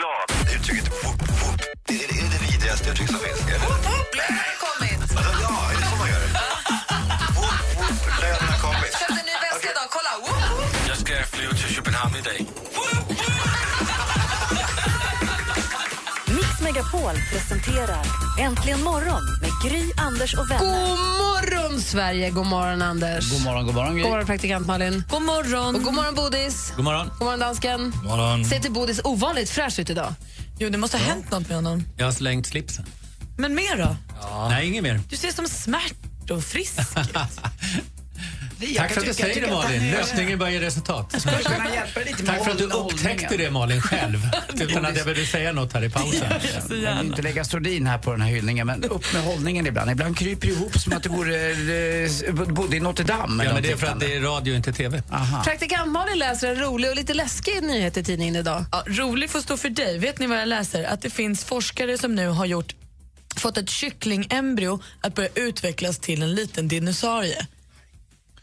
Glad. Uttrycket whoop, whoop, det är det, det vidrigaste uttryck som finns. Eller? Alltså, Ja, är det så man gör? Whoop, whoop, lönen har kommit. Köpte en ny väska idag, kolla! Jag ska flyga till Köpenhamn idag. Mix Megapol presenterar Äntligen morgon med Gry, Anders och vänner. God morgon, Sverige! God morgon, Anders. God morgon, god morgon, Gry. God morgon, praktikant Malin. God morgon. Och god morgon, Bodis. God morgon. God morgon, dansken. God morgon. Ser till Bodis ovanligt fräsch ut idag. Jo, det måste ha hänt något med honom. Jag har slängt slipsen. Men mer då? Nej, inget mer. Du ser som smärt och frisk ut. Tack för att du säger det, Malin. Lösningen börjar ge resultat. Tack för att du upptäckte det, Malin, själv. Utan att jag behövde säga något här i pausen. Jag vill inte lägga strodin här på den här hyllningen, men upp med hållningen ibland. Ibland kryper det ihop som att det vore, eh, bodde i Notre Dame. Ja, men det är för att det är radio, inte TV. Aha. Praktikant Malin läser en rolig och lite läskig nyhet i tidningen idag. Ja, rolig får stå för dig. Vet ni vad jag läser? Att det finns forskare som nu har gjort, fått ett kycklingembryo att börja utvecklas till en liten dinosaurie.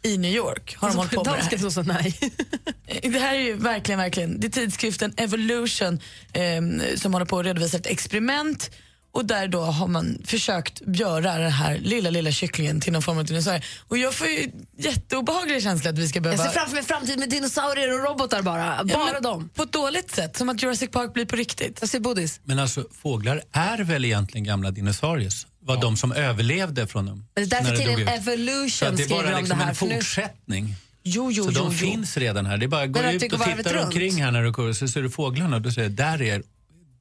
I New York har de hållit på med det här. Så nej. Det här är ju verkligen, verkligen, det är tidskriften Evolution eh, som håller på att redovisa ett experiment och där då har man försökt göra den här lilla, lilla kycklingen till någon form av dinosaurie. Och jag får ju jätteobehaglig känsla att vi ska Jag behöva... ser framför mig en framtid med dinosaurier och robotar bara. Ja, Bara men dem. På ett dåligt sätt, som att Jurassic Park blir på riktigt. Jag ser Bodis. Men alltså, fåglar är väl egentligen gamla dinosaurier? Var de som överlevde från dem? Men det är därför ut. Så Evolution att det är skriver bara om det liksom här. en fortsättning. Jo, jo, Så jo, de jo. finns redan här. Det är bara att gå ut och titta runt. omkring här när du går så ser du fåglarna och du säger där är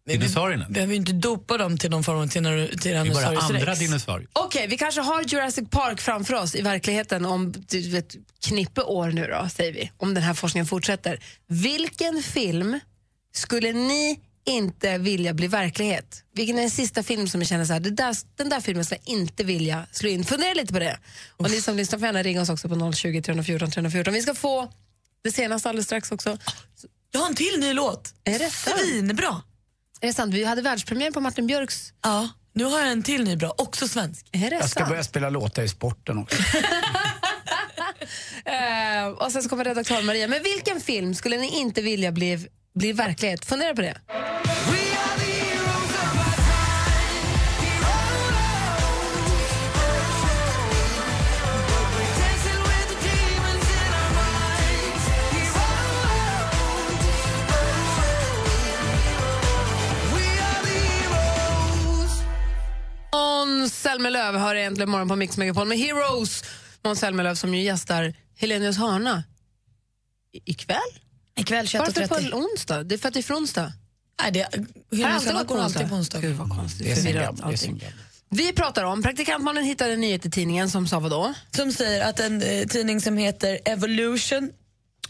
dinosaurierna. Vi behöver ju inte dopa dem till någon form av tyranno- Det är bara Tyrannosaurus andra rex. dinosaurier. Okej, vi kanske har Jurassic Park framför oss i verkligheten om du vet, knippe år nu då, säger vi, om den här forskningen fortsätter. Vilken film skulle ni inte vilja bli verklighet? Vilken är den sista film som ni känner så här, det där, den där filmen skulle jag inte vilja slå in? Fundera lite på det. Och ni som lyssnar får gärna ringa oss också på 020 314 314. Vi ska få det senaste alldeles strax också. Jag har en till ny låt. Är det? Svinbra. Är det sant? Vi hade världspremiär på Martin Björks. Ja, nu har jag en till ny bra, också svensk. Är det Jag ska sant? börja spela låtar i sporten också. Eh, och sen så kommer redaktör Maria. Men vilken film skulle ni inte vilja bli, bli verklighet? Fundera på det. Måns Zelmerlöw har egentligen morgon på Mix Megapol med Heroes. Måns Zelmerlöw som ju gästar Helenius hörna I- ikväll. Ikväll Varför 21.30. på onsdag? Det är för att det är från onsdag. Nej, det, Helenius alltid hörna går alltid på onsdag. Gud vad konstigt. Det är Förvirrat allting. Vi pratar om, praktikantmannen hittade en nyhet i tidningen som sa vadå? Som säger att en eh, tidning som heter Evolution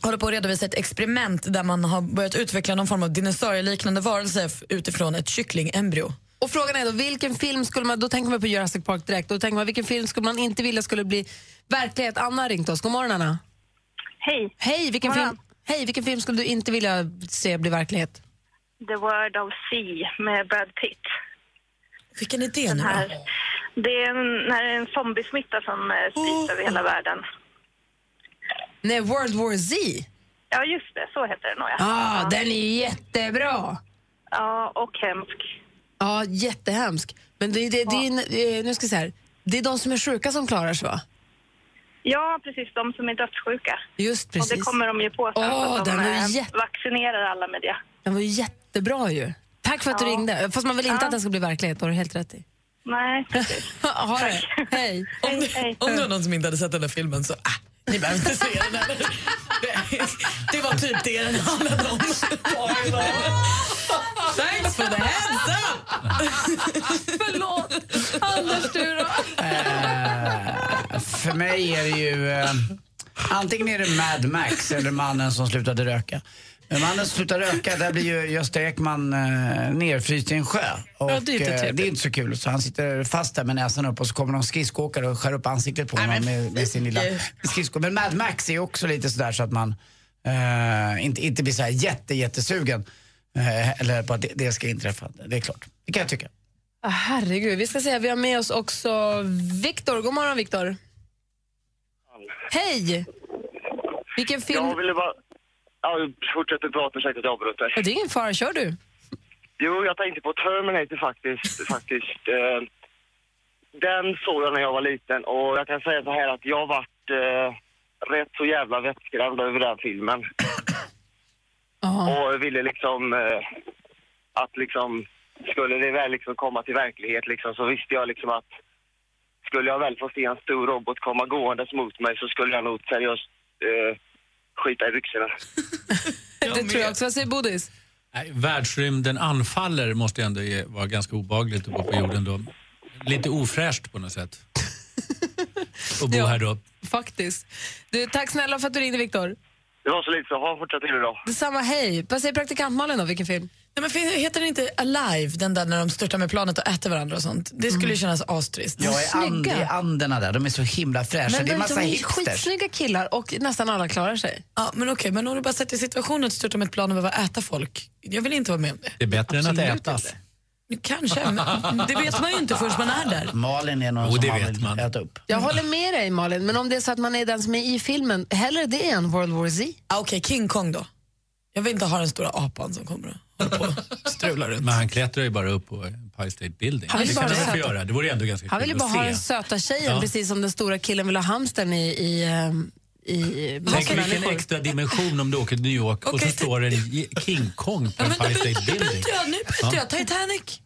håller på att redovisa ett experiment där man har börjat utveckla någon form av dinosaurieliknande varelse utifrån ett kycklingembryo. Och frågan är då, vilken film skulle man, då tänker man på Jurassic Park direkt, då tänker man vilken film skulle man inte vilja skulle bli verklighet? Anna har ringt oss, god morgon Anna. Hej. Hej, vilken film, hej, vilken film skulle du inte vilja se bli verklighet? The Word of Sea med Brad Pitt. Vilken är det nu då? här, det är en, när det är en zombiesmitta som eh, sprids över hela världen. Nej, World War Z. Ja, just det. Så heter den nog, ja. Ah, ja. den är jättebra. ja, och hemsk. Ja, jättehemsk. Men det, det, det, är, eh, nu ska jag säga här. det är de som är sjuka som klarar sig va? Ja, precis. De som är dödssjuka. Just precis. Och det kommer de ju på sen. Åh, så att den de var eh, jätte- vaccinerar alla med det. Den var ju jättebra ju. Tack för att du Ja. ringde. Fast man vill inte Ja. att den ska bli verklighet, det har du helt rätt i. Nej, precis. ha det. Hej. Om, Hej, hej. om det var någon som inte hade sett den där filmen så, ah, ni behöver inte se den. Här. Det, var typ det den handlade om. Thanks for the heads up! Förlåt. Anders, du då? Eh, för mig är det ju... Eh, antingen är det Mad Max eller Mannen som slutade röka. Men mannen slutar röka, där blir ju Gösta Ekman eh, nerfryst i en sjö. Och, Ja, det är inte eh, det är inte så kul. Så han sitter fast där med näsan upp och så kommer någon skridskoåkare och skär upp ansiktet på honom med, med sin lilla skridsko. Men Mad Max är också lite sådär så att man eh, inte, inte blir så här jätte, jättesugen. Eh, eller på att det, det ska inträffa. Det är klart. Det kan jag tycka. Ah, herregud, vi ska se, vi har med oss också Viktor. God morgon Viktor. Hej! Vilken film... Jag ville bara... Ja, fortsätt prata, ursäkta att jag avbröt dig. Det är ingen fara, kör du. Jo, jag tänkte på Terminator faktiskt. faktiskt. Eh, den såg jag när jag var liten och jag kan säga så här att jag varit eh, rätt så jävla vettskrämd över den filmen. Och ville liksom eh, att liksom, skulle det väl liksom komma till verklighet liksom så visste jag liksom att skulle jag väl få se en stor robot komma gåendes mot mig så skulle jag nog seriöst eh, skita i byxorna. det tror jag också. Vad säger Bodis? Nej, världsrymden anfaller måste ju ändå ge- vara ganska obagligt att bo på jorden då. Lite ofräscht på något sätt. Och bo Ja. här då. Faktiskt. Du, tack snälla för att du ringde Viktor. Det var så lite så. Ha en fortsatt trevlig dag. Detsamma, hej. Vad säger praktikant Malin då, vilken film? Nej, men heter den inte Alive, den där när de störtar med planet och äter varandra och sånt? Det skulle ju kännas astrist. Jag är and, det är anderna där, de är så himla fräscha. Men det är massa de är hipsters. skitsnygga killar och nästan alla klarar sig. Ja, men okej, men om du bara sätter i situationen att störta med ett plan och behöva äta folk. Jag vill inte vara med om det. Det är bättre än att Absolut ätas. Kanske, men det vet man ju inte förrän man är där. Malin är någon Jo, som det man vet vill man. äta upp. Jag håller med dig Malin, men om det är så att man är den som är i filmen, hellre det än World War Z. Ah, okej, King Kong då. Jag vill inte ha den stora apan som kommer strular runt. Men han klättrar ju bara upp på Empire State Building. Han vill det bara kan han väl få sätta- göra. Det vore ändå ganska Han vill bara ha den söta tjejen, Ja. precis som den stora killen vill ha hamstern i, i, ehm, i Tänk vilken extra dimension om du åker till New York och så står det en King Kong på Ja, då, Empire State Building. nu byter Ja. jag. Titanic.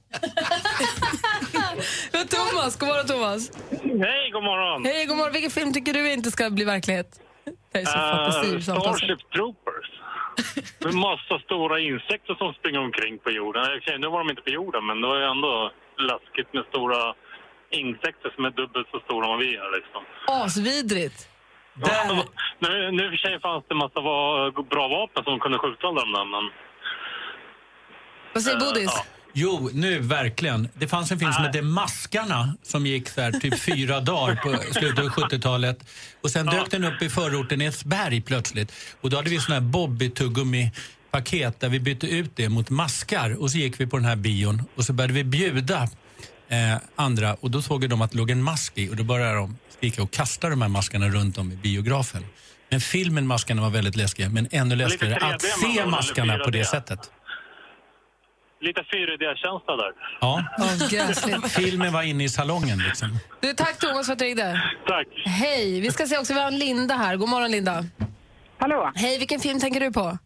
Men Thomas, god morgon Thomas. Hej, god morgon. Hej, god morgon. Vilken film tycker du inte ska bli verklighet? Det är så. Uh, Starship Troopers. Med massa stora insekter som springer omkring på jorden. Okej, nu var de inte på jorden, men det var ju ändå läskigt med stora insekter som är dubbelt så stora som vi är. Liksom. Asvidrigt. Ja, nu, nu för sig fanns det massa va- bra vapen som kunde skjuta alla de där, men... Vad säger Bodis? Jo, nu verkligen. Det fanns en film som hette Maskarna som gick så här, typ fyra dagar på slutet av 70-talet. Och sen dök den upp i förorten Edsberg plötsligt. Och då hade vi sån här Bobby-tuggummi-paket där vi bytte ut det mot maskar. Och så gick vi på den här bion och så började vi bjuda eh, andra och då såg de att det låg en mask i och då började de skrika och kasta de här maskarna runt om i biografen. Men filmen Maskarna var väldigt läskig, men ännu läskigare 3D att se maskarna på det 4D? sättet. Lite 4D-känsla där. Ja. Gräsligt. Filmen var inne i salongen liksom. Du, tack Thomas för att du ringde. Tack. Hej, vi ska se också, vi har en Linda här. God morgon Linda. Hallå. Hej, vilken film tänker du på?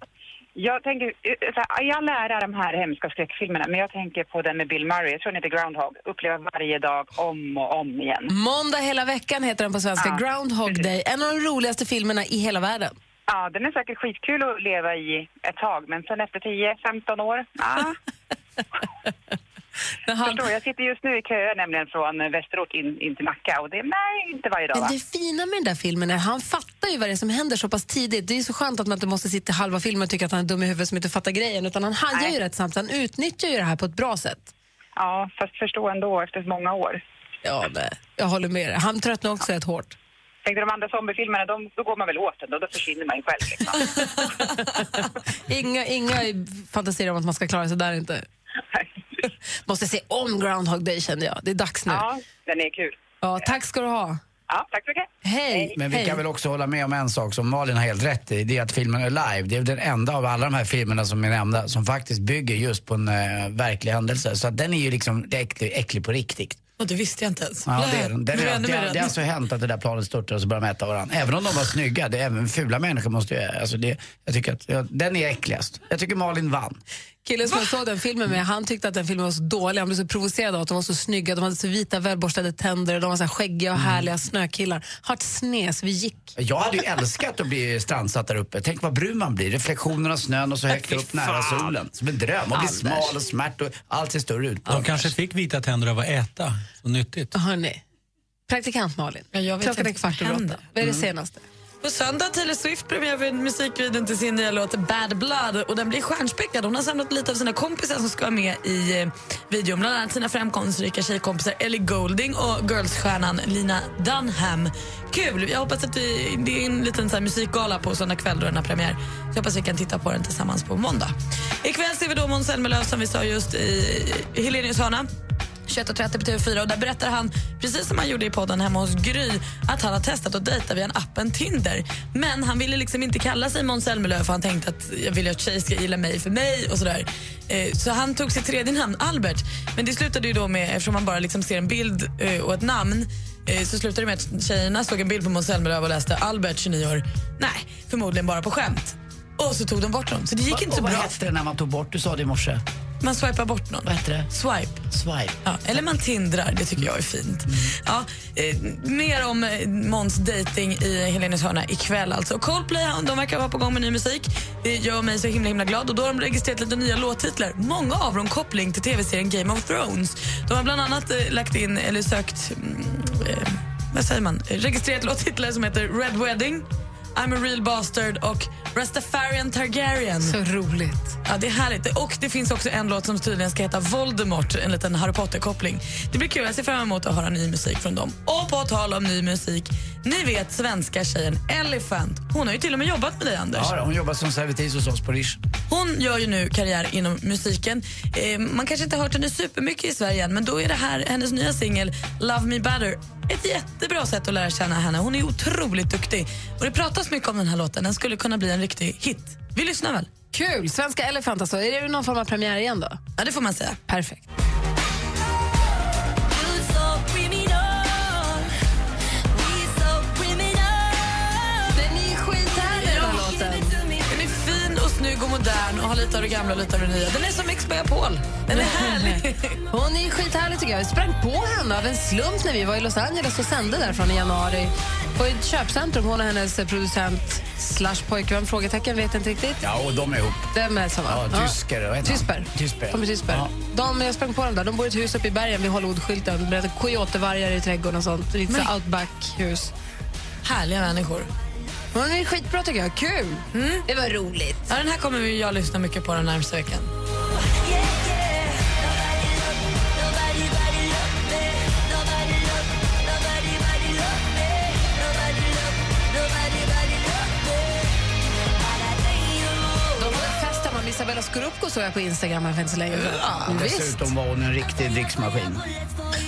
Jag tänker, eh, all ära de här hemska skräckfilmerna, men jag tänker på den med Bill Murray, jag tror den heter Groundhog, uppleva varje dag om och om igen. Måndag hela veckan heter den på svenska. Ja, Groundhog Day. En av de roligaste filmerna i hela världen. Ja, den är säkert skitkul att leva i ett tag, men sen efter 10-15 år, ja. Förstår, jag sitter just nu i kö nämligen från Västerort in, in till Nacka och det är nej, inte varje dag Men va? det fina med den där filmen är han fattar ju vad det är som händer så pass tidigt. Det är så skönt att man inte måste sitta halva filmen och tycka att han är dum i huvudet som inte fattar grejen. Utan han hajar ju rätt snabbt. Han utnyttjar ju det här på ett bra sätt. Ja, fast förstå ändå efter många år. Ja, nej. jag håller med dig. Han tröttnar också rätt hårt. Tänkte de andra zombiefilmerna, de, då går man väl åt den och då försvinner man ju själv. Liksom. Inga, inga fantasier om att man ska klara sig där inte. Måste se om Groundhog Day kände jag. Det är dags nu. Ja, den är kul. Ja, tack ska du ha. Ja, tack så mycket. Hej. Men vi Hej. kan väl också hålla med om en sak som Malin har helt rätt i. Det är att filmen är live. Det är den enda av alla de här filmerna som är nämnda som faktiskt bygger just på en uh, verklig händelse. Så att den är ju liksom det är äcklig, äcklig på riktigt. Och det visste jag inte ens. Ja, det är den. den är jag det, det, det har alltså hänt att det där planet störtar och så börjar de äta varandra. Även om de var snygga. Det är även fula människor måste ju... Alltså det, jag tycker att ja, den är äckligast. Jag tycker Malin vann. Killen som jag såg den filmen med, han tyckte att den filmen var så dålig. Han blev så provocerad av att de var så snygga. De hade så vita välborstade tänder och de var så här skäggiga och härliga snökillar. Har ett snes, vi gick. Jag hade ju älskat att bli strandsatt där uppe. Tänk vad brun man blir. Reflektionen av snön och så högt upp nära solen. Som en dröm. Och bli Anders. smal och smärt och allt ser större ut. De kanske fick vita tänder av att äta. Så nyttigt. Hörni, praktikant Malin. Ja, jag vet Klockan är kvart över åtta. Vad är det Mm. senaste? På söndag har Taylor Swift premiär för musikvideon till sin nya låt Bad Blood och den blir stjärnspäckad. Hon har samlat lite av sina kompisar som ska vara med i eh, videon. Bland annat sina framgångsrika tjejkompisar Ellie Goulding och girlsstjärnan Lina Dunham. Kul! Jag hoppas att vi, det är en liten så här, musikgala på söndag kväll då den har premiär. Så jag hoppas vi kan titta på den tillsammans på måndag. Ikväll ser vi då Måns Zelmerlöw som vi sa just i Helenius hörna. 21.30 på TV4 och där berättar han, precis som han gjorde i podden hemma hos Gry, att han har testat att dejta via appen Tinder. Men han ville liksom inte kalla sig Måns Zelmerlöw för han tänkte att jag vill att tjejer ska gilla mig för mig och sådär. Eh, så han tog sitt tredje namn, Albert. Men det slutade ju då med, eftersom man bara liksom ser en bild eh, och ett namn, eh, så slutade det med att tjejerna såg en bild på Måns Zelmerlöw och läste Albert, 29 år. Nej, förmodligen bara på skämt. Och så tog de bort dem. Så det gick inte så och vad bra. hette det när man tog bort? Du sa det i morse. Man swipar bort någon. Vad heter det? Swipe. Swipe. Ja, eller man tindrar, det tycker jag är fint. Ja, eh, mer om eh, Måns dating i Helenes hörna ikväll. Alltså. Coldplay de verkar vara på gång med ny musik. Det gör mig så himla himla glad. Och Då har de registrerat lite nya låttitlar. Många av dem koppling till tv-serien Game of Thrones. De har bland annat eh, lagt in, eller sökt, mm, eh, vad säger man, registrerat låttitlar som heter Red Wedding, I'm a real bastard och Rastafarian Targaryen. Så roligt. Ja, det är härligt. Och det finns också en låt som tydligen ska heta Voldemort, en liten Harry Potter-koppling. Det blir kul. Jag ser fram emot att höra ny musik från dem. Och på tal om ny musik, ni vet svenska tjejen Elephant. Hon har ju till och med jobbat med dig, Anders. Ja, hon jobbar som servitris hos oss på Rish. Hon gör ju nu karriär inom musiken. Eh, man kanske inte har hört henne supermycket i Sverige än, men då är det här hennes nya singel Love Me Better ett jättebra sätt att lära känna henne. Hon är otroligt duktig. Och Det pratas mycket om den här låten. Den skulle kunna bli en riktig hit. Vi lyssnar väl? Kul! Svenska Elephant alltså. Är det någon form av premiär igen då? Ja, det får man säga. Perfekt. Och har lite av det gamla och lite av det nya. Den är som Mix Megapol. Den är härlig. Hon är skithärlig tycker jag. Vi sprang på henne av en slump när vi var i Los Angeles och sände därifrån i januari. På ett köpcentrum. Hon och hennes producent slash pojkvän, frågetecken, vet inte riktigt. Ja, och de är ihop. De är samma. Ja, tysker. Han? Tysper. Tysper. De är tysper. Ja. De, jag sprang på dem där. De bor i ett hus uppe i bergen vid Hollywoodskylten. Coyotevargar i trädgården och sånt. Lite så outback-hus. Härliga människor. Hon är skitbra tycker jag. Kul! Det var roligt. Ja, den här kommer vi jag lyssna mycket på den närmaste veckan. Isabella Scorupco såg jag på Instagram här för inte så länge sedan. Ja, Visst. dessutom var hon en riktig dricksmaskin.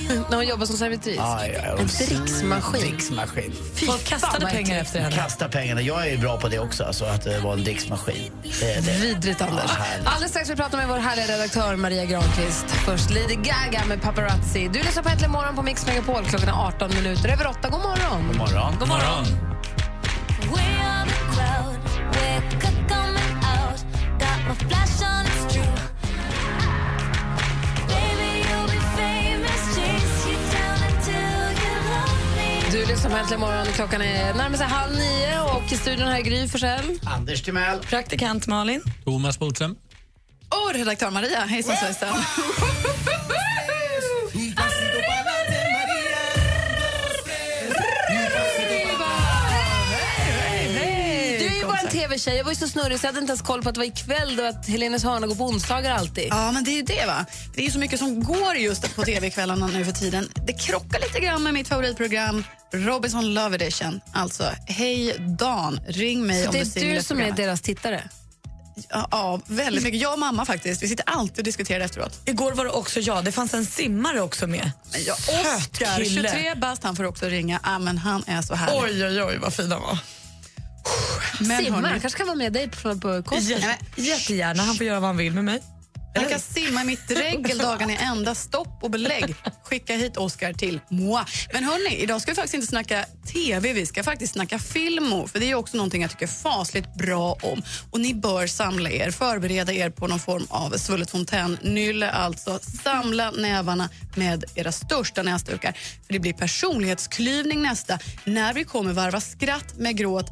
När hon jobbar som servitris. Ja, ja. En dricksmaskin. Dricksmaskin. Fy Folk kastade fan, pengar efter henne. Kasta pengarna. Jag är bra på det också, alltså, att det var en dricksmaskin. Det är det. Vidrigt, Anders. Ja. Alldeles strax vi pratar med vår härliga redaktör Maria Granqvist. Först Lady Gaga med Paparazzi. Du lyssnar på Äntligen morgon på Mix Megapol. Klockan är 18 minuter över 8. God morgon. God morgon. God morgon. Du lyssnar på Äntligen morgon. Klockan är närmar sig halv nio och i studion här är Gry Forssell. Anders Timell. Praktikant Malin. Thomas Bodström. Och redaktör Maria, hejsan svejsan. tv-tjej. Jag var ju så snurrig så jag hade inte ens koll på att det var ikväll och att Helenes hörna går på onsdagar alltid. Ja, men det är ju det va. Det är ju så mycket som går just på tv-kvällarna nu för tiden. Det krockar lite grann med mitt favoritprogram Robinson Love Edition. Alltså, hej Dan, ring mig Så om det du ser är du det som är deras tittare? Ja, ja, väldigt mycket. Jag och mamma faktiskt. Vi sitter alltid och diskuterar efteråt. Igår var det också jag. Det fanns en simmare också med. Ja, kille. 23 bast, han får också ringa. Ah, men han är så härlig. Oj, oj, oj, vad fin han var. Men Simmar, hörni- han kanske kan vara med dig på, på. Jätte, jättegärna. Han får göra vad han vill med mig. Han kan simma i mitt dregel dagarna i ända. Stopp och belägg. Skicka hit Oscar till moi. Men hörni, idag ska vi faktiskt inte snacka TV, vi ska faktiskt snacka filmo. För det är också någonting jag tycker fasligt bra om. Och ni bör samla er, förbereda er på någon form av svullet fontännylle. Alltså samla nävarna med era största näsdukar. För det blir personlighetsklyvning nästa när vi kommer varva skratt med gråt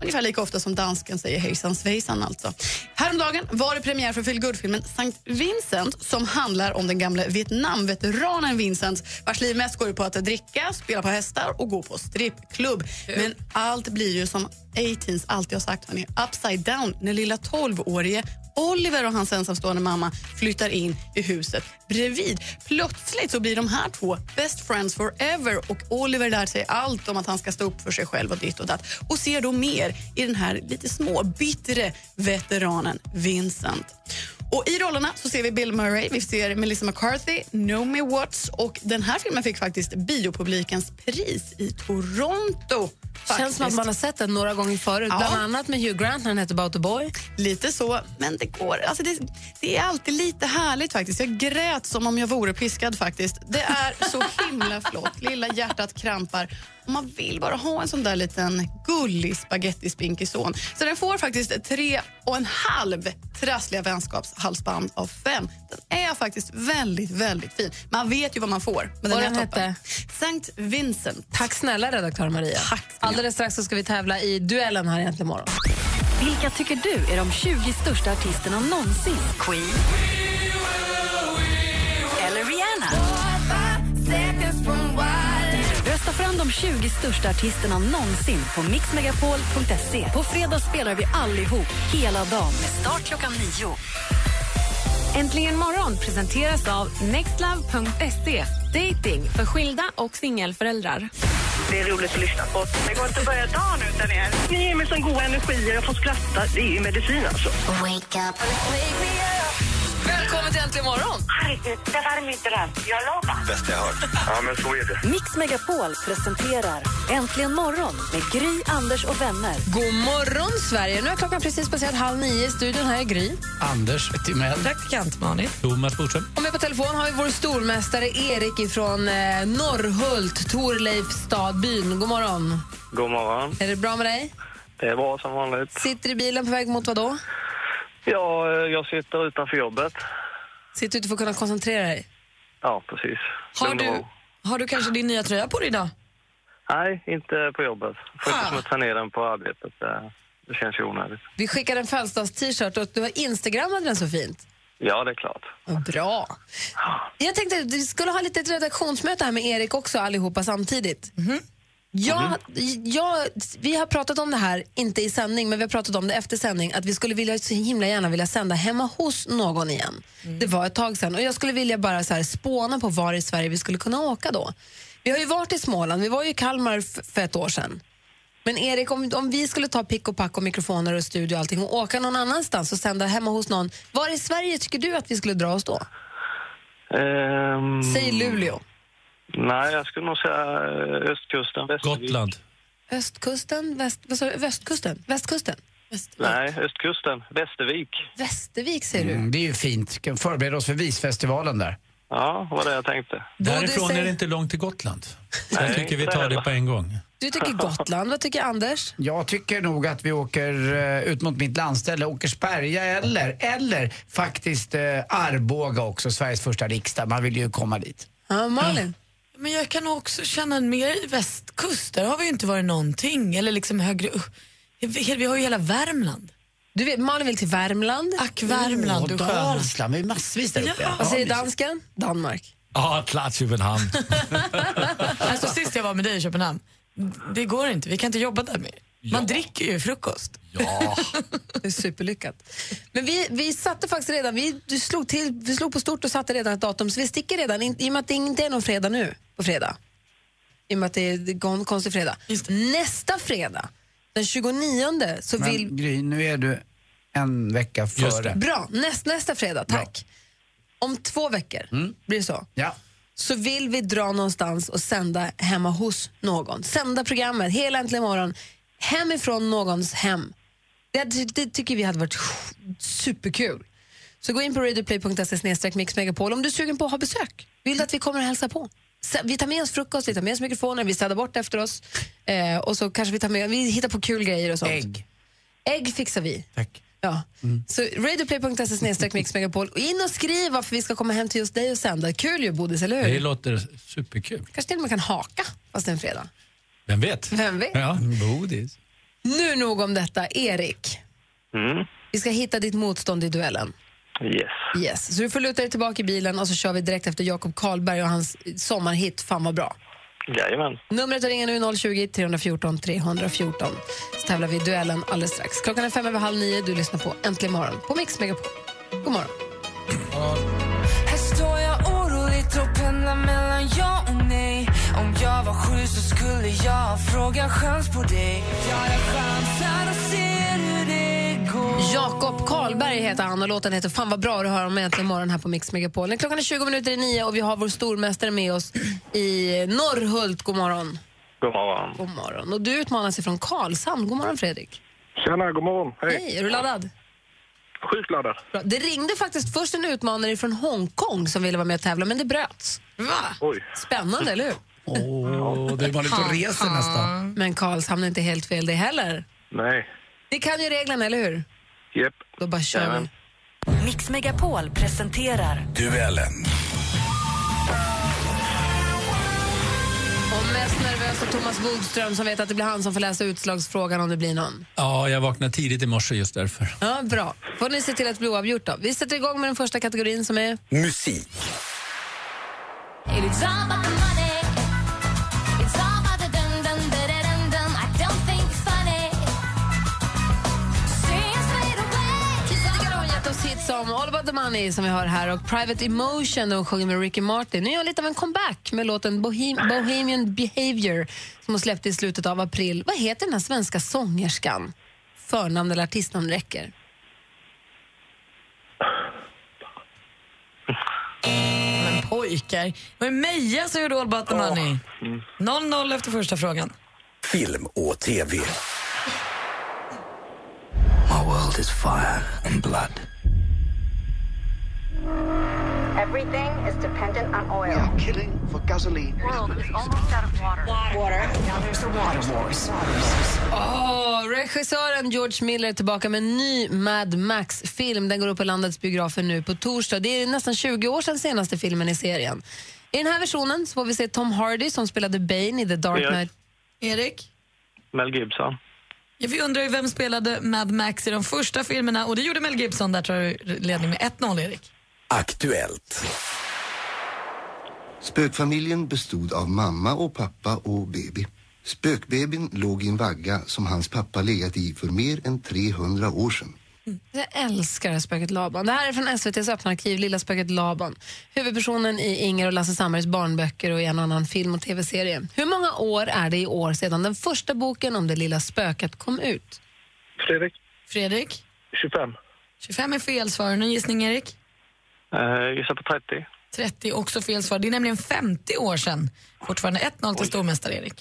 Ungefär lika ofta som dansken säger hejsan svejsan alltså. Häromdagen var det premiär för feelgood-filmen Sankt Vincent som handlar om den gamle Vietnamveteranen Vincent vars liv mest går ut på att dricka, spela på hästar och gå på strippklubb. Men allt blir ju som A-Teens alltid har sagt, hörni, upside down när lilla 12-årige Oliver och hans ensamstående mamma flyttar in i huset bredvid. Plötsligt så blir de här två best friends forever och Oliver lär sig allt om att han ska stå upp för sig själv och ditt och datt och ser då mer i den här lite små bittre veteranen Vincent. Och I rollerna så ser vi Bill Murray, vi ser Melissa McCarthy, Naomi Watts och den här filmen fick faktiskt biopublikens pris i Toronto. Känns som att man har sett den några gånger förut, Ja. bland annat med Hugh Grant när han hette About the Boy. Lite så, men det går. Alltså det, det är alltid lite härligt faktiskt. Jag grät som om jag vore piskad faktiskt. Det är så himla flott. Lilla hjärtat krampar. Man vill bara ha en sån där liten gullig spagettispinkig son. Så den får faktiskt tre och en halv trassliga vänskapshalsband av fem. Den är faktiskt väldigt, väldigt fin. Man vet ju vad man får. Men Vad den är den toppen. hette? Sankt Vincent. Tack snälla redaktör Maria. Tack. Alldeles strax så ska vi tävla i duellen här egentligen imorgon. Vilka tycker du är de 20 största artisterna någonsin? Queen? De 20 största artisterna någonsin på mixmegapol.se. På fredag spelar vi allihop hela dagen med start klockan nio. Äntligen morgon presenteras av nextlove.se. Dating för skilda och singelföräldrar. Det är roligt att lyssna på. Det går inte att börja dagen utan er. Ni ger mig sån god energi och jag får skratta. Det är ju medicin alltså. Wake up. Välkommen till Äntligen morgon! Herregud, det var min dröm. Jag lovar. Bästa jag hört. Ja, men så är det. Mix Megapol presenterar Äntligen morgon med Gry, Anders och vänner. God morgon, Sverige! Nu är klockan precis passerat halv nio. I studion här är Gry. Anders Timell. Praktikant Malin. Thomas Bodström. Och med på telefon har vi vår stormästare Erik från eh, Norrhult, Torleifstadbyn. God morgon. God morgon. Är det bra med dig? Det är bra som vanligt. Sitter i bilen på väg mot vad då? Ja, eh, jag sitter utanför jobbet. Sitter ute för att kunna koncentrera dig? Ja, precis. Har du, har du kanske din nya tröja på dig idag? Nej, inte på jobbet. Får Ah. inte smutsa ner den på arbetet. Det, känns ju onödigt. Vi skickade en födelsedags-t-shirt och du har instagrammat den så fint. Ja, det är klart. Bra. Jag tänkte att vi skulle ha lite ett redaktionsmöte här med Erik också allihopa samtidigt. Jag, jag, vi har pratat om det här, inte i sändning, men vi har pratat om det efter sändning, att vi skulle vilja, så himla gärna vilja sända hemma hos någon igen. Det var ett tag sedan och jag skulle vilja bara så här spåna på var i Sverige vi skulle kunna åka då. Vi har ju varit i Småland, vi var ju i Kalmar för ett år sedan. Men Erik, om, om vi skulle ta pick och pack och mikrofoner och studio och allting och åka någon annanstans och sända hemma hos någon, var i Sverige tycker du att vi skulle dra oss då? Ehm, Säg Luleå. Nej, jag skulle nog säga eh, östkusten, Västervik. Gotland. Östkusten, väst, vad sa du? västkusten, västkusten. Nej, östkusten, Västervik. Västervik säger du. Mm, det är ju fint. Kan förbereda oss för visfestivalen där. Ja, vad det jag tänkte. Därifrån säger- är det inte långt till Gotland. Så jag tycker vi tar det på en gång. Du tycker Gotland, vad tycker Anders? Jag tycker nog att vi åker eh, ut mot mitt landställe, Åkersberga eller, eller faktiskt eh, Arboga också, Sveriges första riksdag. Man vill ju komma dit. Ja, Malin? Men jag kan också känna mer västkust. Där har vi ju inte varit någonting. Eller liksom högre upp. Vi har ju hela Värmland. Du vet, Malin vill till Värmland. Ack, Värmland, Åh, du sköna. Dalsland, vi är massvis där uppe. Ja. Vad säger dansken? Danmark. Ja, klart Köpenhamn. Alltså sist jag var med dig i Köpenhamn, det går inte. Vi kan inte jobba där mer. Man Ja. dricker ju frukost. Ja, Det är superlyckat. Men vi, vi satte faktiskt redan, vi, slog till, vi slog på stort och satte redan ett datum, så vi sticker redan, in, i och med att det inte är någon fredag nu, på fredag. I och med att det är, en konstig fredag. Nästa fredag, den 29, så vill... Men Gry, nu är du en vecka Just före. det. Bra, näst, nästa fredag, tack. Om två veckor, blir det så? Ja. så vill vi dra någonstans och sända hemma hos någon. Sända programmet hela Äntligen morgon hemifrån någons hem. Det, det tycker vi hade varit superkul. Så gå in på radioplay.se mixmegapol om du är sugen på att ha besök. Vill du att vi kommer och hälsa på? Vi tar med oss frukost, vi tar med oss mikrofoner, vi städar bort efter oss eh, och så kanske vi tar med, vi hittar på kul grejer och sånt. Ägg. Ägg fixar vi. Tack. Ja. Så radioplay.se mixmegapol och in och skriv varför vi ska komma hem till just dig och sända. Kul ju Bodis, eller hur? Det låter superkul. Kanske till och med kan haka fast det är en fredag. Vem vet? Vem vet? Ja. bodis. Nu nog om detta. Erik, Mm. vi ska hitta ditt motstånd i duellen. Yes. Yes. Så du får luta dig tillbaka i bilen och så kör vi direkt efter Jakob Karlberg och hans sommarhit Fan vad bra. Jajamän. Numret att ringa nu är 020 314 314. Så tävlar vi i duellen alldeles strax. Klockan är fem över halv nio. Du lyssnar på Äntligen morgon på Mix Megapol. God morgon. Här står jag oroligt och pendlar mellan ja och Om jag var sju så skulle jag fråga chans på dig Jag chansar och ser hur det går Jakob Karlberg heter han och låten heter Fan vad bra du hör om Äntligen morgon här på Mix Megapol. Klockan är 20 minuter i nio och vi har vår stormästare med oss i Norrhult. God morgon. God morgon. God morgon. Och du utmanas ifrån Karlshamn. God morgon Fredrik. Tjena, god morgon. Hej. Hej, är du laddad? Sjukt laddad. Bra. Det ringde faktiskt först en utmanare från Hongkong som ville vara med och tävla, men det bröts. Va? Oj. Spännande, eller hur? Åh, det var lite och reser nästan. Men Karlshamn är inte helt fel det heller. Nej. Ni kan ju reglerna, eller hur? Japp. Då bara kör vi. Mix Megapol presenterar Duellen. Och mest nervös är Thomas Bodström som vet att det blir han som får läsa utslagsfrågan om det blir någon. Ja, jag vaknade tidigt i morse just därför. Ja, bra. Får ni se till att det blir oavgjort då. Vi sätter igång med den första kategorin som är... Musik. It's all about the money All about the money som vi har här och Private Emotion och sjunger med Ricky Martin. Nu gör lite av en comeback med låten Bohem Bohemian Behavior som hon släppte i slutet av april. Vad heter den här svenska sångerskan? Förnamn eller artistnamn räcker. Men pojkar. Var det Meja som gjorde All about the money? 0-0 efter första frågan. Film och TV. My world is fire and blood. Everything is dependent on oil. We are killing for gasoline. World is almost out of water Water. Now there's the water wars. Åh, regissören George Miller är tillbaka med en ny Mad Max-film. Den går upp på landets biografer nu på torsdag. Det är nästan 20 år sedan senaste filmen i serien. I den här versionen så får vi se Tom Hardy som spelade Bane i The Dark Erik. Knight. Erik? Mel Gibson. Ja, vi undrar ju vem spelade Mad Max i de första filmerna och det gjorde Mel Gibson. Där tar du ledning med 1-0, Erik. Aktuellt. Spökfamiljen bestod av mamma och pappa och baby. Spökbebyn låg i en vagga som hans pappa legat i för mer än 300 år sedan. Jag älskar spöket Laban. Det här är från SVTs öppna arkiv, Lilla spöket Laban. Huvudpersonen i Inger och Lasse Sammares barnböcker och i en annan film och tv-serie. Hur många år är det i år sedan den första boken om det lilla spöket kom ut? Fredrik. Fredrik? 25. 25 är fel svar. Någon gissning, Erik? Uh, gissar på 30. 30 också fel svar. Det är nämligen 50 år sedan. Fortfarande 1-0 till stormästare Erik.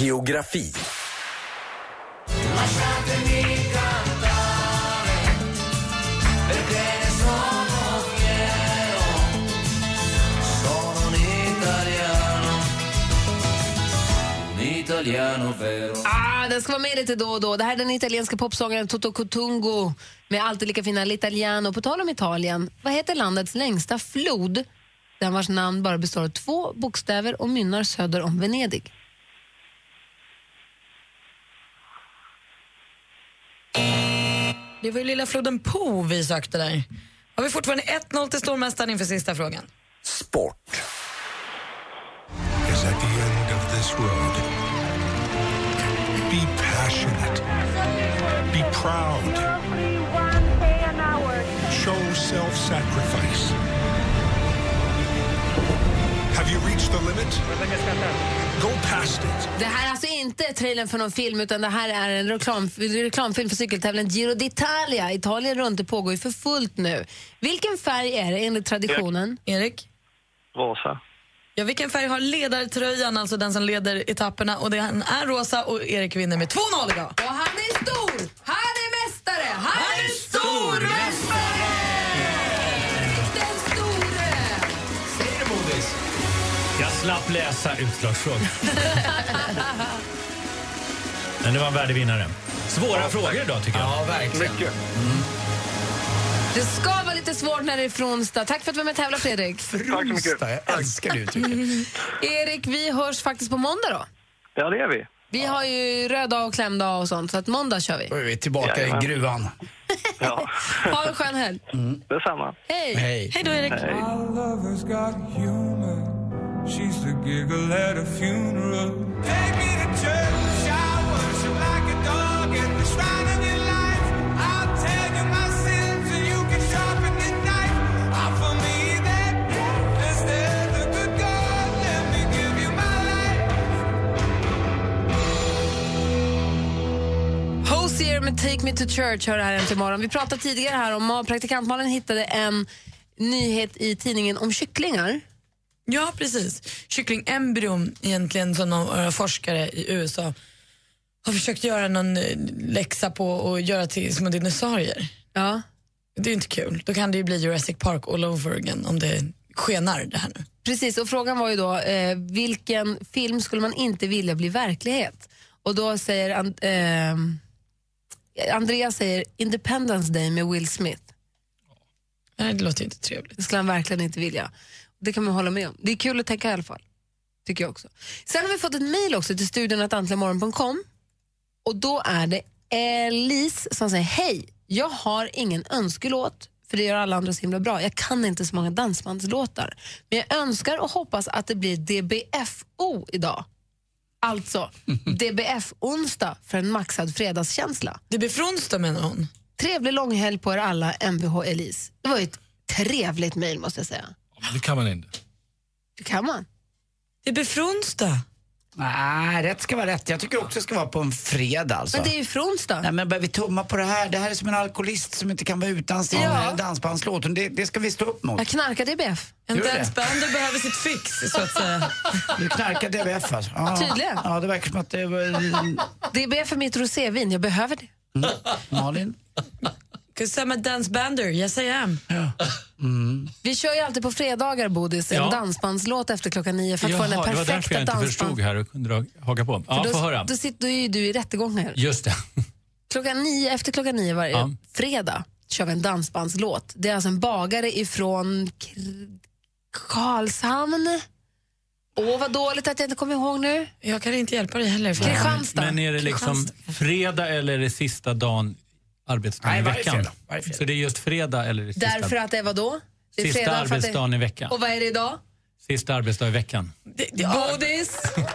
Geografi. Ah, den ska vara med lite då och då. Det här är den italienska popsångaren Toto Cottungo med alltid lika fina L'Italiano. På tal om Italien, vad heter landets längsta flod? Den vars namn bara består av två bokstäver och mynnar söder om Venedig. Det var ju lilla floden Po vi sökte där. Har vi fortfarande 1-0 till stormästaren inför sista frågan. Sport. Passionate. Be proud. Show self sacrifice. Have you reached the limit? Go past it. Det här är alltså inte trailern för någon film utan det här är en reklam, reklamfilm för cykeltävlingen Giro d'Italia. Italien runt det pågår ju för fullt nu. Vilken färg är det enligt traditionen? Erik? Rosa. Ja, vilken färg har ledartröjan, alltså den som leder etapperna? Och den är rosa och Erik vinner med 2-0 idag. Och han är stor! Han är mästare! Han är stormästare! Den store! Säg det, Bodis. Jag slapp läsa utslagsfrågan. Men det var en värdig vinnare. Svåra frågor idag tycker jag. Ja, verkligen. Mycket. Det ska vara lite svårt när det är Fronsdag. Tack för att du var med och tävlade, Fredrik. Fronsdag, jag älskar det uttrycket. Erik, vi hörs faktiskt på måndag då. Ja, det är vi. Vi har ju röd dag och klämdag och sånt, så att måndag kör vi. Då är vi tillbaka Jajamän. i gruvan. Ja. Ha en skön helg. Detsamma. Hej! Hej. Hej då, Erik. Humor. She's Hosier med Take Me To Church hör det här äntligen imorgon. Vi pratade tidigare här om att praktikantmalen hittade en nyhet i tidningen om kycklingar. Ja, precis. Kycklingembryon egentligen som några forskare i USA har försökt göra någon eh, läxa på och göra till små dinosaurier. Ja. Det är inte kul. Då kan det ju bli Jurassic Park all over again om det skenar det här nu. Precis, och frågan var ju då eh, vilken film skulle man inte vilja bli verklighet? Och då säger eh, Andreas säger Independence Day med Will Smith. Nej, det låter inte trevligt. Det skulle han verkligen inte vilja. Det kan man hålla med om. Det är kul att tänka i alla fall. Tycker jag också. Sen har vi fått ett mejl också till studion.antligenmorgon.com och då är det Elise som säger hej, jag har ingen önskelåt för det gör alla andra så himla bra. Jag kan inte så många dansbandslåtar. Men jag önskar och hoppas att det blir DBFO idag. Alltså DBF-onsdag för en maxad fredagskänsla. DBF-onsdag menar hon? Trevlig långhelg på er alla, Mvh Elise. Det var ju ett trevligt mejl måste jag säga. Det kan man inte. Det kan man. DBF-onsdag? Nej, rätt ska vara rätt. Jag tycker också det ska vara på en fredag alltså. Men det är ju fronsdag. Nej men börjar vi tumma på det här, det här är som en alkoholist som inte kan vara utan sin Ja. dansbandslåt. Det, det ska vi stå upp mot. Jag knarkar DBF. En dansbander behöver sitt fix, så att säga. Du knarkar DBF alltså? Ja. Tydligen. Ja, det verkar som att det var... DBF är mitt rosévin, jag behöver det. Malin? Cause I'm a dance bander, yes I am. Vi kör ju alltid på fredagar, Bodis, en Ja. dansbandslåt efter klockan nio för att få den Jaha, där det var därför perfekta jag inte dansband. förstod här och kunde dra- haka på. Ja, då, höra. Då sitter då är ju du i rättegångar. Just det. Klockan nio, efter klockan nio varje Ja. fredag kör vi en dansbandslåt. Det är alltså en bagare ifrån Kr- Karlshamn. Åh, vad dåligt att jag inte kommer ihåg nu. Jag kan inte hjälpa dig heller. Kristianstad. Men är det liksom fredag eller är det sista dagen arbetsdagen Nej, i varje veckan? fredag, varje fredag. Så det är just fredag eller är det sista, Därför att det var då? Det är sista fredag för att det- arbetsdagen i veckan? Och vad är det idag? Sista arbetsdag i veckan. Bodis. Nej,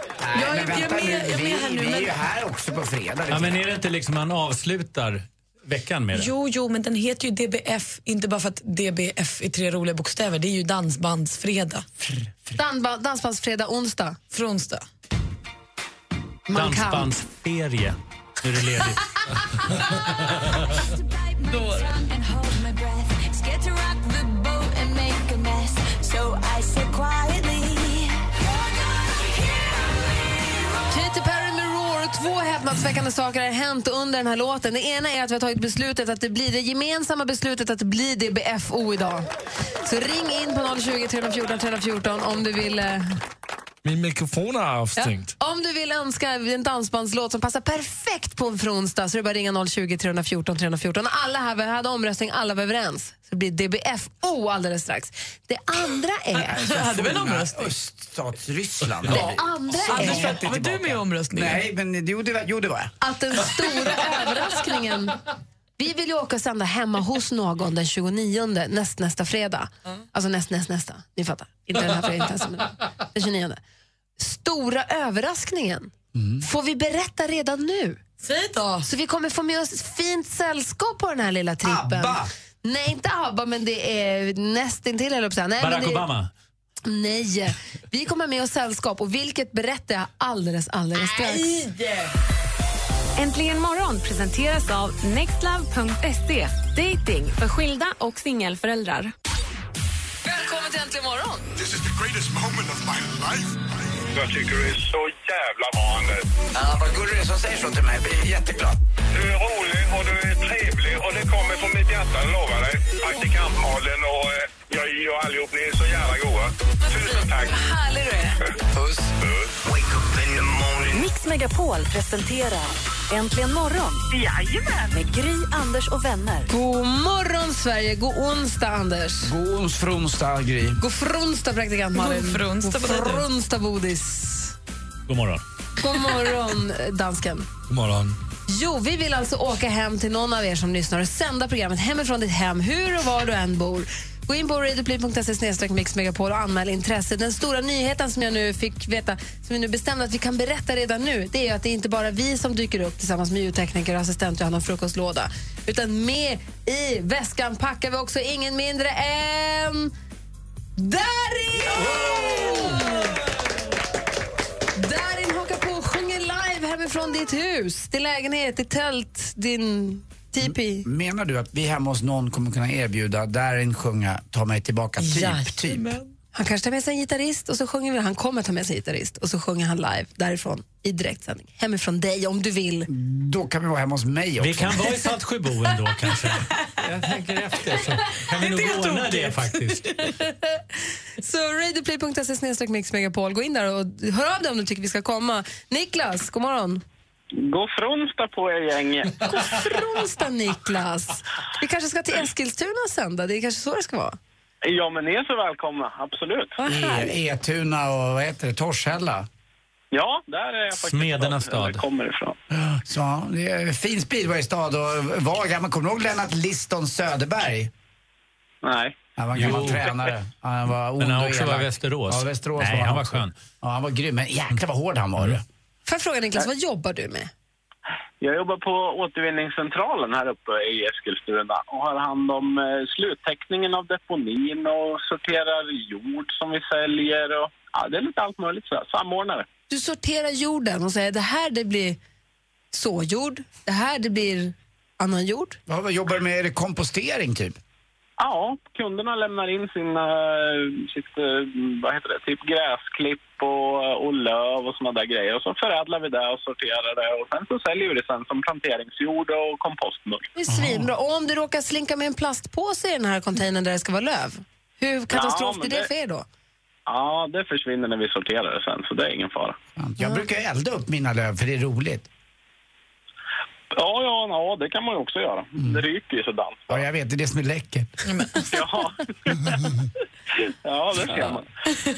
Jag är- men jag är med- nu, jag är med vi, här nu, vi är men- ju här också på fredag. Ja, men är det inte liksom man avslutar veckan med det? Jo, jo, men den heter ju DBF, inte bara för att DBF är tre roliga bokstäver. Det är ju dansbandsfredag. Danba, dansbandsfredag, onsdag. Man kan. Dansbandsferie. Nu är det ledigt. Katy Perry med Roar. Två häpnadsväckande saker har hänt under den här låten. Det ena är att vi har tagit beslutet att det blir det gemensamma beslutet att det blir DBFO idag. Så ring in på 020 314 314 om du vill eh, Min mikrofon är avstängd. Ja, om du vill önska en dansbandslåt som passar perfekt på en onsdag så är det bara ringa 020 314 314. Alla här vi hade omröstning, alla var överens. Så det blir DBFO alldeles strax. Det andra är... Hade vi en omröstning? Öststatsryssland. Det andra Anders, är var du med i omröstningen? Nej, men jo det var, jo, det var jag. att den stora överraskningen... Vi vill ju åka och sända hemma hos någon den 29 näst, nästa fredag. Alltså näst, näst, nästa. Ni fattar. Inte den här fredagen, inte ens, men den 29. Stora överraskningen får vi berätta redan nu. Säg då. Så vi kommer få med oss fint sällskap på den här lilla trippen. ABBA. Nej, inte ABBA, men det är nästintill, eller Nej, men Barack det Obama. Nej, vi kommer med oss sällskap och vilket berättar jag alldeles, alldeles strax. Äntligen morgon presenteras av nextlove.se. Dating för skilda och singelföräldrar. Välkommen till Äntligen morgon! This is the greatest moment of my life. Jag tycker du är så jävla bra, Anders. Ja, vad gullig du är som säger så till mig. Jag blir jätteglad. Du är rolig och du är trevlig och det kommer från mitt hjärta, jag lovar dig. Praktikant-Malin och eh, jag gör allihop, ni är så jävla goa. Tusen tack. Härlig du är. Puss. Wake up in the morning. Mix Megapol presenterar Äntligen morgon Jajamän. med Gry, Anders och vänner. God morgon, Sverige. God onsdag, Anders. God ons fronsdag, Gry. God fronsdag, praktikant Malin. God fronsdag på God dig, du. fronsdag, Bodis. God morgon. God morgon, dansken. God morgon. Jo, vi vill alltså åka hem till någon av er som lyssnar och sända programmet hemifrån ditt hem, hur och var du än bor. Gå in på radioplay.se mixmegapol och anmäl intresse. Den stora nyheten som jag nu fick veta, som vi nu bestämde att vi kan berätta redan nu, det är att det är inte bara vi som dyker upp tillsammans med ljudtekniker och assistent Johanna frukostlåda. Utan med i väskan packar vi också ingen mindre än Darin! Darin hakar på och sjunger live hemifrån ditt hus, din lägenhet, ditt tält, din tipi. Menar du att vi hemma hos någon kommer kunna erbjuda Darin sjunga Ta mig tillbaka typ? typ? Han kanske tar med sig en gitarrist och så sjunger vi. Han kommer ta med sig en gitarrist och så sjunger han live därifrån i direktsändning. Hemifrån dig om du vill. Då kan vi vara hemma hos mig också. Vi kan vara i Saltsjöbo ändå kanske. Jag tänker efter så kan vi nog ordna det faktiskt. Så radioplay.se mixmegapol. Gå in där och hör av dig om du tycker vi ska komma. Niklas, god morgon. God fronsdag på er gäng. God fronsdag Niklas. Vi kanske ska till Eskilstuna och sända. Det är kanske så det ska vara. Ja, men ni är så välkomna. Absolut. E- Etuna och vad heter det, Torshälla. Ja, där är jag faktiskt. Smedernas stad. kommer ifrån. Så, det är en fin speedwaystad och var gammal. Kommer du ihåg Lennart Liston Söderberg? Nej. Han var en gammal Jo. tränare. Han var ond Men han också var i Västerås. Ja, Västerås Nej, var han var också. skön. Ja, han var grym. Men jäklar vad hård han var. Mm. Får jag fråga Niklas, vad jobbar du med? Jag jobbar på återvinningscentralen här uppe i Eskilstuna och har hand om eh, sluttäckningen av deponin och sorterar jord som vi säljer och ja, det är lite allt möjligt så här. Samordnare. Du sorterar jorden och säger det här det blir såjord, det här det blir annan jord. Vad, vad jobbar du med? Är det kompostering typ? Ja, kunderna lämnar in sina, sitt, eh, vad heter det, typ gräsklipp och, och löv och såna där grejer. Och så förädlar vi det och sorterar det och sen så säljer vi det sen som planteringsjord och kompostmugg. Det är svinbra. Och om du råkar slinka med en plastpåse i den här containern där det ska vara löv, hur katastrof Ja, men det det- för er då? Ja, det försvinner när vi sorterar det sen, så det är ingen fara. Jag brukar elda upp mina löv för det är roligt. Ja, ja, ja det kan man ju också göra. Det ryker ju sådant. Ja, jag vet. Det är det som är läckert. Ja. ja, det ser man.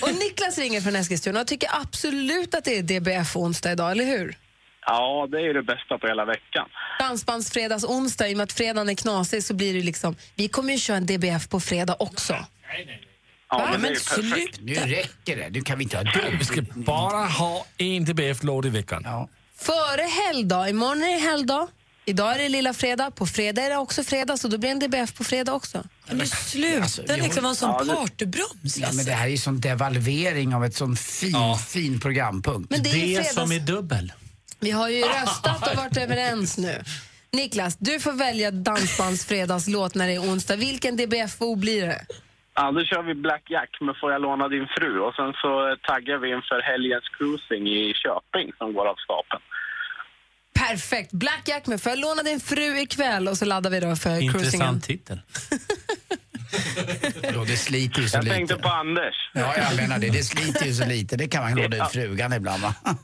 Och Niklas ringer från Eskilstuna och tycker absolut att det är DBF-onsdag idag, eller hur? Ja, det är ju det bästa på hela veckan. Dansbandsfredags onsdag, i och med att fredagen är knasig så blir det liksom, vi kommer ju köra en DBF på fredag också. Ja, men det är Men perfekt. sluta. Nu räcker det. Nu kan vi inte ha dumt. Vi ska bara ha en DBF-låt i veckan. Ja. Före helgdag, imorgon är det helgdag, idag är det lilla fredag, på fredag är det också fredag så då blir det en DBF på fredag också. Men sluta Alltså, vi liksom vara en sån Ja, det- partybroms. Ja, men det här är ju sån devalvering av ett sån fin, fin programpunkt. Men det är ju fredags- som är dubbel. Vi har ju röstat och varit överens nu. Niklas, du får välja dansbandsfredagslåt när det är onsdag. Vilken DBFO blir det? Ja, då kör vi Black Jack med Får jag låna din fru och sen så taggar vi inför helgens cruising i Köping som går av stapeln. Perfekt. Black Jack med Får jag låna din fru ikväll? Och så laddar vi då för cruisingen. Intressant titel. Jo, det sliter ju så Jag lite. tänkte på Anders. Ja, jag menar det. Det sliter ju så lite. Det kan man låna Ja. ut frugan ibland va?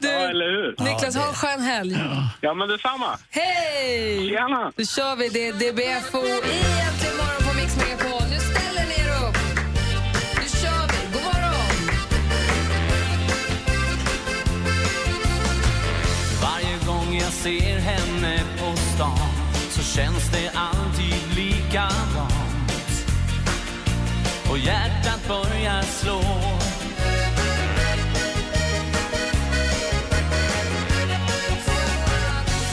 Du, Ja, eller hur? Niklas, ha en skön helg. Ja, men detsamma. Hej! Tjena! Då kör vi det. DBFO i Äntligen morgon på Mix Megapol. Jag ser henne på stan så känns det alltid likadant och hjärtat börjar slå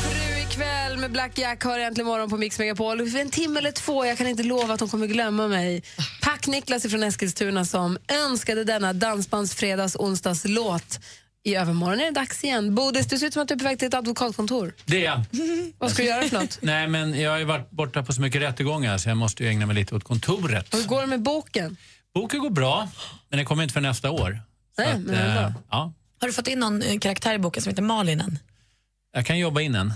Fru ikväll med Black Jack äntligen morgon på Mix Megapol. För en timme eller två, jag kan inte lova att de kommer glömma mig. Pack-Niklas från Eskilstuna som önskade denna dansbandsfredags onsdagslåt. I övermorgon är det dags igen. Bodis, du ser ut som att du är på väg till ett advokatkontor. Det är jag. Vad ska du göra för något? Nej, men jag har ju varit borta på så mycket rättegångar så jag måste ju ägna mig lite åt kontoret. Och hur går det med boken? Boken går bra, men den kommer inte för nästa år. Nej, att, men eh, ja. Har du fått in någon eh, karaktär i boken som heter Malin än? Jag kan jobba in en.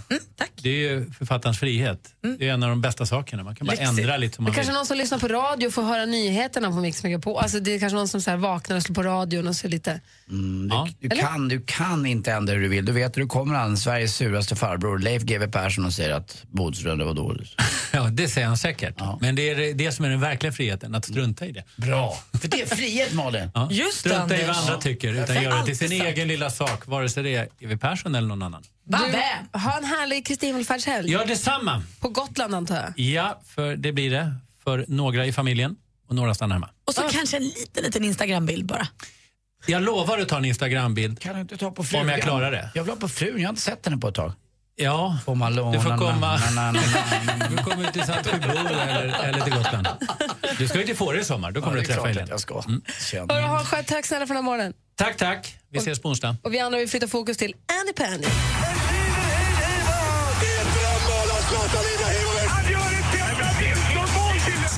Det är ju författarens frihet. Det är en av de bästa sakerna. Man kan bara Lyxigt. ändra lite som Det man kanske vill. någon som lyssnar på radio får höra nyheterna på Mix Megapol. Alltså det är kanske någon som så här vaknar och slår på radion och så lite... Mm, du, du, Eller? kan, du kan inte ändra hur du vill. Du vet, du kommer an Sveriges suraste farbror Leif GW Persson och säger att Bodström, det var dåligt. Ja, det säger han säkert. Men det är det- det som är den verkliga friheten, att strunta i det. Bra. För det är frihet, Malin. Ja. Just det, strunta i vad Anders. andra tycker, utan göra det till sin sagt. egen lilla sak, vare sig det är E.W. Persson eller någon annan. Du, ha en härlig Kristi himmelfärdshelg. Ja, detsamma. På Gotland antar jag. Ja, för det blir det. För några i familjen och några stannar hemma. Och så kanske en liten, liten Instagram-bild bara. Jag lovar att ta en Instagrambild. Kan du inte ta på Om frugan? jag klarar det. Jag vill ha på frun, jag har inte sett henne på ett tag. Ja, Får man låna? du får komma. Na, na, na, na, Du kommer ut till Sankt Sjöbo eller, eller till Gotland. Du ska ju till Fårö i sommar, då kommer Ja, du träffa Helene. jag ska. Mm. Hörru, ha en skön tack snälla för den här morgonen. Tack, tack. Vi ses på onsdag. Och vi andra vill flytta fokus till Andy Pandy.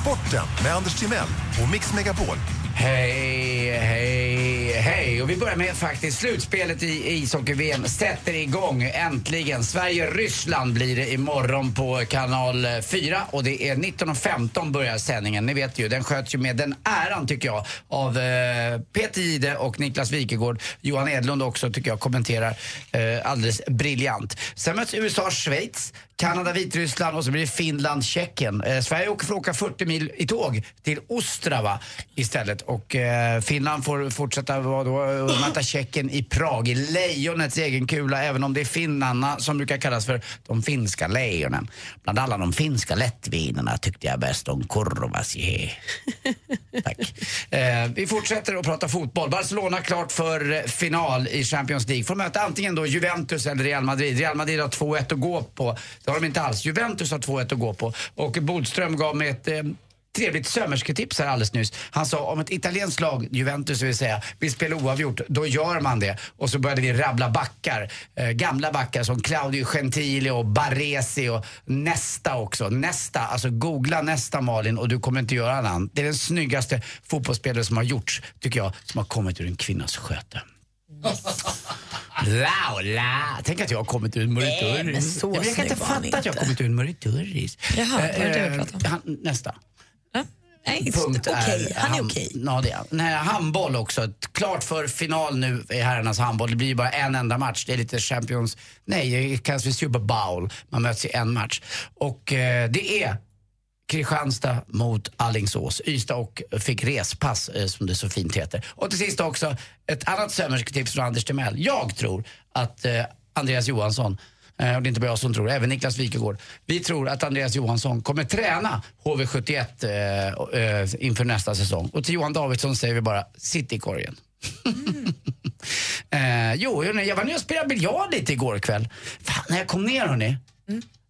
Sporten med Anders Timell och Mix Megapol. Hej, hej, hej. Och vi börjar med faktiskt slutspelet i ishockey-VM sätter igång äntligen. Sverige-Ryssland blir det imorgon på kanal 4 och det är 19.15 börjar sändningen. Ni vet ju, den sköts ju med den äran tycker jag av eh, Peter Gide och Niklas Wikegård. Johan Edlund också tycker jag kommenterar eh, alldeles briljant. Sen möts USA, Schweiz. Kanada, Vitryssland och så blir det Finland, Tjeckien. Eh, Sverige åker, får åka 40 mil i tåg till Ostrava istället. Och eh, Finland får fortsätta vara då, och möta Tjeckien i Prag, i lejonets egen kula. Även om det är finnarna som brukar kallas för de finska lejonen. Bland alla de finska lättvinerna tyckte jag bäst om Kurvasjö. Tack. Eh, vi fortsätter att prata fotboll. Barcelona klart för eh, final i Champions League. Får möta antingen då Juventus eller Real Madrid. Real Madrid har 2-1 att gå på. Det har de inte alls. Juventus har 2-1 att gå på. Och Bodström gav mig ett eh, trevligt sömmersketips här alldeles nyss. Han sa om ett italienskt lag, Juventus vill säga, vill spela oavgjort, då gör man det. Och så började vi rabbla backar. Eh, gamla backar som Claudio Gentili och Baresi och Nesta också. Nesta, alltså googla Nesta Malin och du kommer inte göra en annan. Det är den snyggaste fotbollsspelare som har gjorts, tycker jag, som har kommit ur en kvinnas sköte. Laula! Tänk att jag har kommit ur en men Jag kan inte var fatta att jag har inte. kommit ur en Murriturris. Jaha, vad är det Eh, du pratar om? han- Nästa. Nej, Punkt är han är okej. Ja, det är han. Nej, handboll också. Klart för final nu i herrarnas handboll. Det blir ju bara en enda match. Det är lite Champions... Nej, det kallas för Super Bowl. Man möts i en match. Och eh, det är Kristianstad mot Allingsås. Ystad och fick respass, eh, som det så fint heter. Och till sist också ett annat sömmersketips från Anders Timell. Jag tror att eh, Andreas Johansson eh, och det är inte bara jag som tror, även Niklas Wikegård. Vi tror att Andreas Johansson kommer träna HV71 eh, och, eh, inför nästa säsong. Och till Johan Davidsson säger vi bara, sitt i korgen. eh, jo, jag var nere och spelade biljard lite igår kväll. Fan, när jag kom ner hörni,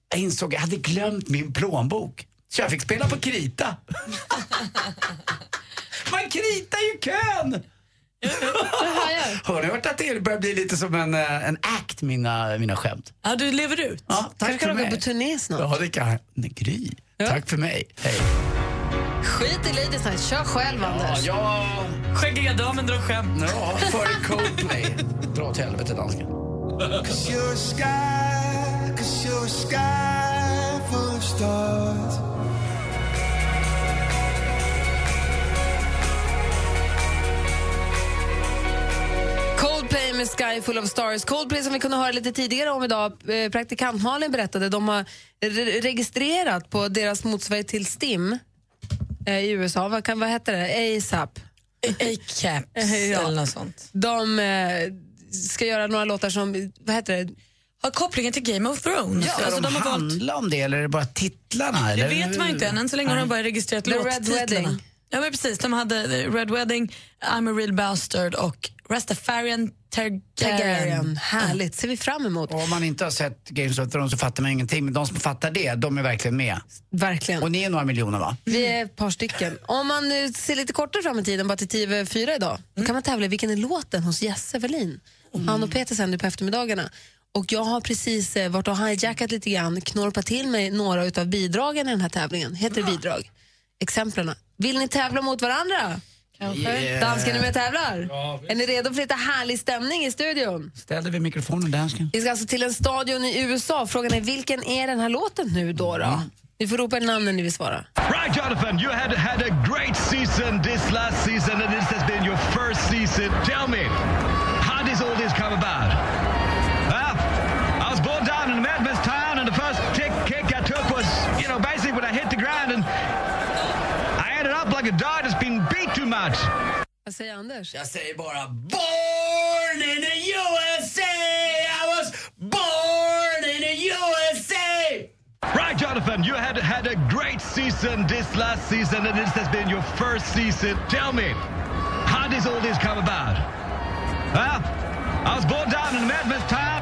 jag insåg att jag hade glömt min plånbok. Så jag fick spela på krita. Man kritar ju kön! Hör ni hört att det börjar bli lite som en, eh, en act, mina, mina skämt? Ja, du lever ut. Ja, tack Kanske för kan de gå på turné snart. Ja, det kan jag. Nej, Gry. Tack för mig. Hej. Skit i Ladies Night, kör själv Anders. Ja, Skäggiga damen drar skämt. ja före Coldplay. Dra åt helvete, dansken. Cause you're a sky, cause you're a sky full of stars. Med Sky Full of Stars. Coldplay som vi kunde höra lite tidigare om idag. Eh, Praktikant Malin berättade, de har re- registrerat på deras motsvarighet till STIM eh, i USA. Vad, kan, vad heter det? ASAP. A-caps eller något sånt. De eh, ska göra några låtar som, vad heter det? Har kopplingen till Game of Thrones. Ska Alltså, de, de har valt handla om det eller är det bara titlarna? Det eller? vet man inte än. Än så länge har de bara registrerat The Red låttitlarna. Wedding. Ja, men precis. De hade The Red Wedding, I'm a real bastard och Rastafarian Targaryen. Targaryen. Härligt, ser vi fram emot. Och om man inte har sett Games of Thrones så fattar man ingenting. Men de som fattar det, de är verkligen med. Verkligen. Och ni är några miljoner va? Vi är ett par stycken. Om man eh, ser lite kortare fram i tiden, bara till TV4 idag, då kan man tävla i vilken är låten hos Jesse Wallin. Han och Peter sänder på eftermiddagarna. Och jag har precis eh, varit och hijackat lite grann, knorpat till mig några utav bidragen i den här tävlingen. Heter det bidrag? Exemplen. Vill ni tävla mot varandra? Kanske. Dansken är med och tävlar. är ni redo för lite härlig stämning i studion? Ställde vi mikrofonen, dansken? Vi ska alltså till en stadion i USA. Frågan är vilken är den här låten nu då? då? Ni får ropa namnen ni vill svara. Right, Jonathan, you had had a great season this last season, and Vad säger Anders? Jag säger bara born in the USA! I was born in the USA! Right, Jonathan, you had had a great season this last season, and this has been your first season. Tell me, how does all this come about? Well, I was born down in a madman's town.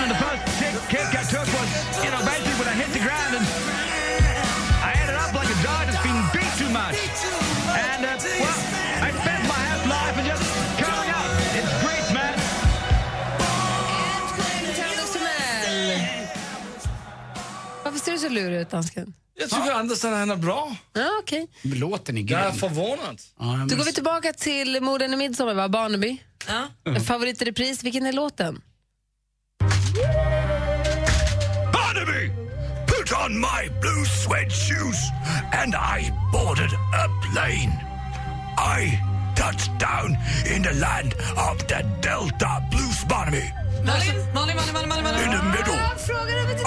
And the first kick, kick I took was, you know, basically when I hit the ground, and du så lurig ut, dansken? Jag tycker Andersson han är bra. Ja, okej. Låten är grym. Jag är förvånad. Då går vi tillbaka till Morden i midsommar, va? Barnaby. Ja. En favorit i repris. Vilken är låten? Barnaby, put on my blue suede shoes, and I boarded a plane. I touched down in the land of the Delta Blues, Barnaby. Malin, Malin, Malin, Malin, Malin, Malin. In the middle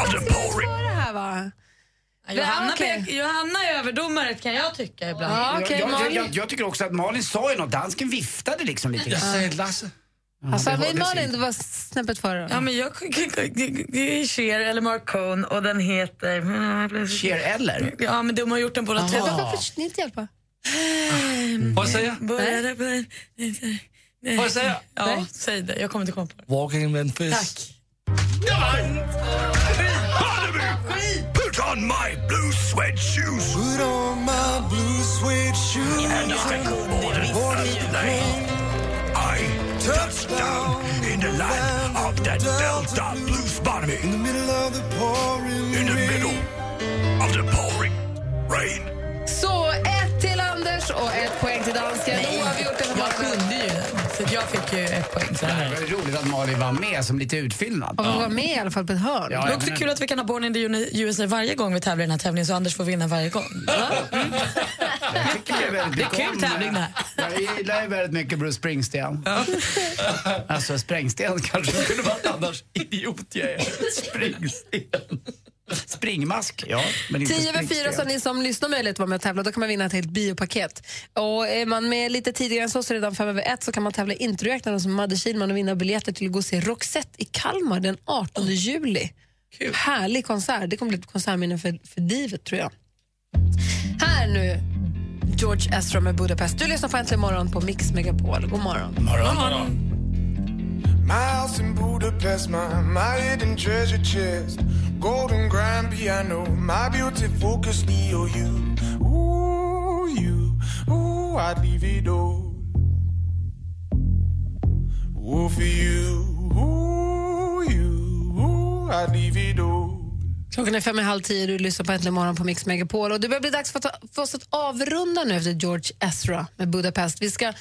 of the pouring. det här, va? Johanna, Johanna är överdomare kan jag tycka ibland. Ja, okej, jag, jag, jag, jag tycker också att Malin sa ju något, dansken viftade liksom lite grann. Jag säger Lasse. Alltså, det men Malin, inte. du var snäppet före. Ja, men jag, det är Cher eller Marcone och den heter... Cher eller? Ja, men de har gjort den båda två. Varför ni inte hjälpa? Får jag Får jag säga? Ja, säg det. Jag kommer inte komma på det. Walking in Memphis. Tack. Put on my blue suede shoes. Put on my blue suede shoes. And I plane. I touched down in the land of the Delta Blues, Barnaby. In the middle of the pouring In the middle of the pouring rain. Så ett till Anders och ett poäng till dansken. Oavgjort eller Jag kunde ju den, så att jag fick ju ett poäng. Så Det här. var roligt att Malin var med som lite utfyllnad. Och var med i alla fall på ett hörn. Ja, Det är också kul att vi kan ha Born in the USA varje gång vi tävlar i den här tävlingen så Anders får vinna varje gång. Jag tycker väldigt Det är mycket kul om- tävling det här. Jag gillar ju väldigt mycket Bruce Springsteen. Alltså Sprängsten kanske skulle varit annars. Idiot jag är. Springsteen. Springmask, ja. Men inte 10 över 4 Springsteen. så har ni som lyssnar möjlighet att vara med och tävla. Då kan man vinna ett helt biopaket. Och är man med lite tidigare än så, så redan 5 över 1 så kan man tävla i som Madde Kihlman och vinna biljetter till att gå och se Roxette i Kalmar den 18 juli. Härlig konsert. Det kommer bli ett konsertminne för, för livet tror jag. Här nu, George Ezra med Budapest. Du lyssnar på Äntligen morgon på Mix Megapol. God morgon. My house in Budapest, my, my hidden treasure chest. Golden grand piano, my beauty focus, Neo, you. Ooh, you. Ooh, I'd leave it all. Ooh, for you. Ooh, you. Ooh, I'd leave it all. Klockan är fem i halv tio, du lyssnar på Äntligen morgon på Mix Megapol. Och det börjar bli dags för, att ta, för oss att avrunda nu efter George Ezra med Budapest. Vi ska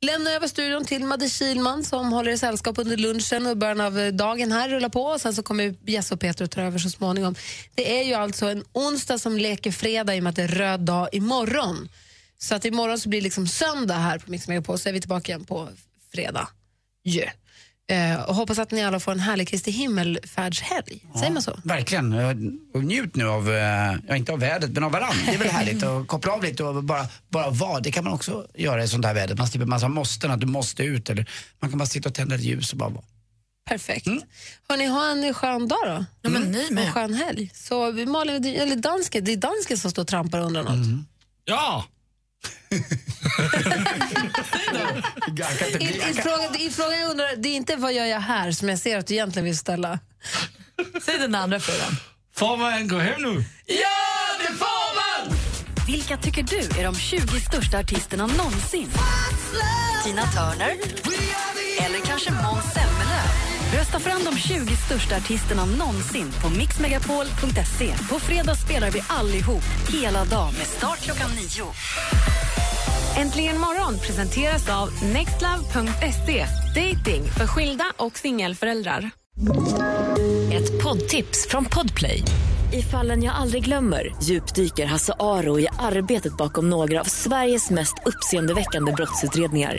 lämna över studion till Madde Kihlman som håller i sällskap under lunchen och början av eh, dagen här rullar på. Och sen så kommer Jesse och Peter att ta över så småningom. Det är ju alltså en onsdag som leker fredag i och med att det är röd dag imorgon. Så att imorgon så blir det liksom söndag här på Mix Megapol så är vi tillbaka igen på fredag. Yeah. Eh, och hoppas att ni alla får en härlig Kristi himmelfärdshelg. Säger man så? Verkligen. Och njut nu av, eh, ja inte av vädret, men av varandra. Det är väl härligt att koppla av lite och bara, bara vara. Det kan man också göra i sånt här väder. Man slipper massa måsten, att du måste ut. Eller man kan bara sitta och tända ett ljus och bara vara. Perfekt. Hörni, ha en skön dag då. Ja, men ni med. Och skön helg. Så Malin, eller dansken, det är dansken som står och trampar undrar något. Ja! I, i, frågan, I frågan jag undrar, det är inte vad gör jag här som jag ser att du egentligen vill ställa. Säg den andra frågan. Får man gå hem nu? Ja, det får man! Vilka tycker du är de 20 största artisterna någonsin? Tina Turner? Eller kanske Måns Zelmerlöw? Rösta fram de 20 största artisterna någonsin på mixmegapol.se. På fredag spelar vi allihop, hela dagen med start klockan nio. Äntligen morgon presenteras av nextlove.se. Dating för skilda och singelföräldrar. Ett poddtips från Podplay. I fallen jag aldrig glömmer djupdyker Hasse Aro i arbetet bakom några av Sveriges mest uppseendeväckande brottsutredningar.